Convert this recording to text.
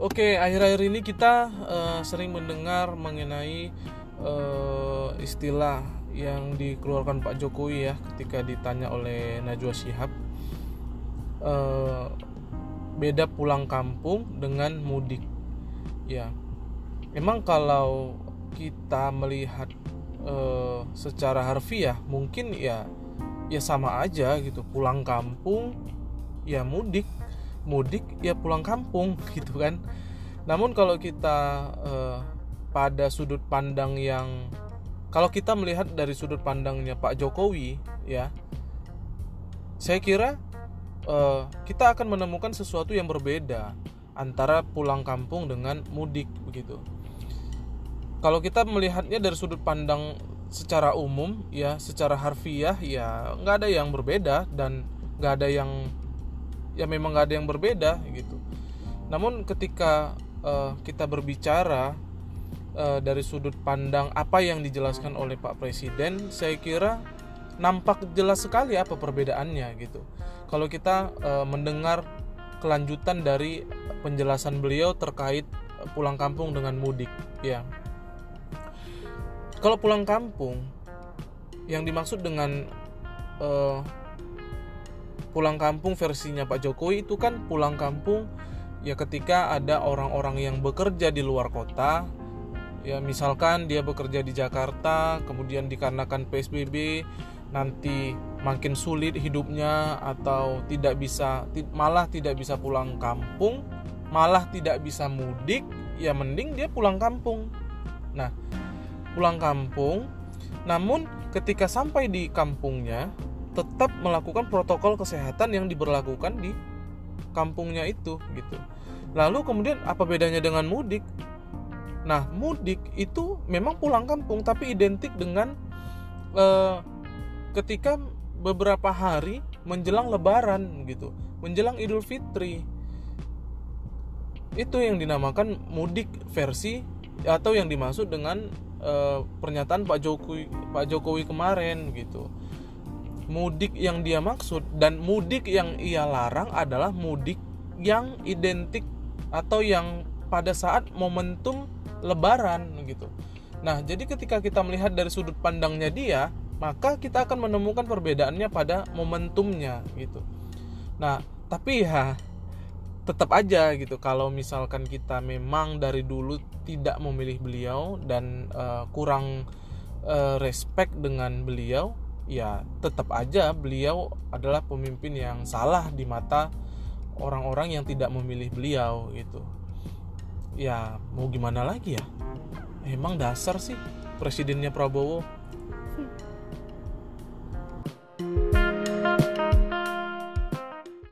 Oke, akhir-akhir ini kita uh, sering mendengar mengenai uh, istilah yang dikeluarkan Pak Jokowi ya ketika ditanya oleh Najwa Shihab. Uh, beda pulang kampung dengan mudik. Ya, memang kalau kita melihat uh, secara harfiah mungkin ya ya sama aja gitu. Pulang kampung ya mudik mudik ya pulang kampung gitu kan. Namun kalau kita uh, pada sudut pandang yang kalau kita melihat dari sudut pandangnya Pak Jokowi ya saya kira uh, kita akan menemukan sesuatu yang berbeda antara pulang kampung dengan mudik begitu. Kalau kita melihatnya dari sudut pandang secara umum ya secara harfiah ya nggak ada yang berbeda dan nggak ada yang ya memang nggak ada yang berbeda gitu. Namun ketika uh, kita berbicara uh, dari sudut pandang apa yang dijelaskan oleh Pak Presiden saya kira nampak jelas sekali apa perbedaannya gitu. Kalau kita uh, mendengar kelanjutan dari penjelasan beliau terkait pulang kampung dengan mudik ya. Kalau pulang kampung yang dimaksud dengan uh, pulang kampung versinya Pak Jokowi itu kan pulang kampung ya ketika ada orang-orang yang bekerja di luar kota ya misalkan dia bekerja di Jakarta kemudian dikarenakan PSBB nanti makin sulit hidupnya atau tidak bisa malah tidak bisa pulang kampung malah tidak bisa mudik ya mending dia pulang kampung. Nah pulang kampung namun ketika sampai di kampungnya tetap melakukan protokol kesehatan yang diberlakukan di kampungnya itu gitu. Lalu kemudian apa bedanya dengan mudik? Nah, mudik itu memang pulang kampung tapi identik dengan eh, ketika beberapa hari menjelang lebaran gitu, menjelang Idul Fitri. Itu yang dinamakan mudik versi atau yang dimaksud dengan eh, pernyataan Pak Jokowi Pak Jokowi kemarin gitu mudik yang dia maksud dan mudik yang ia larang adalah mudik yang identik atau yang pada saat momentum lebaran gitu. Nah, jadi ketika kita melihat dari sudut pandangnya dia, maka kita akan menemukan perbedaannya pada momentumnya gitu. Nah, tapi ya tetap aja gitu kalau misalkan kita memang dari dulu tidak memilih beliau dan uh, kurang uh, respect dengan beliau ya tetap aja beliau adalah pemimpin yang salah di mata orang-orang yang tidak memilih beliau gitu. Ya mau gimana lagi ya? Emang dasar sih presidennya Prabowo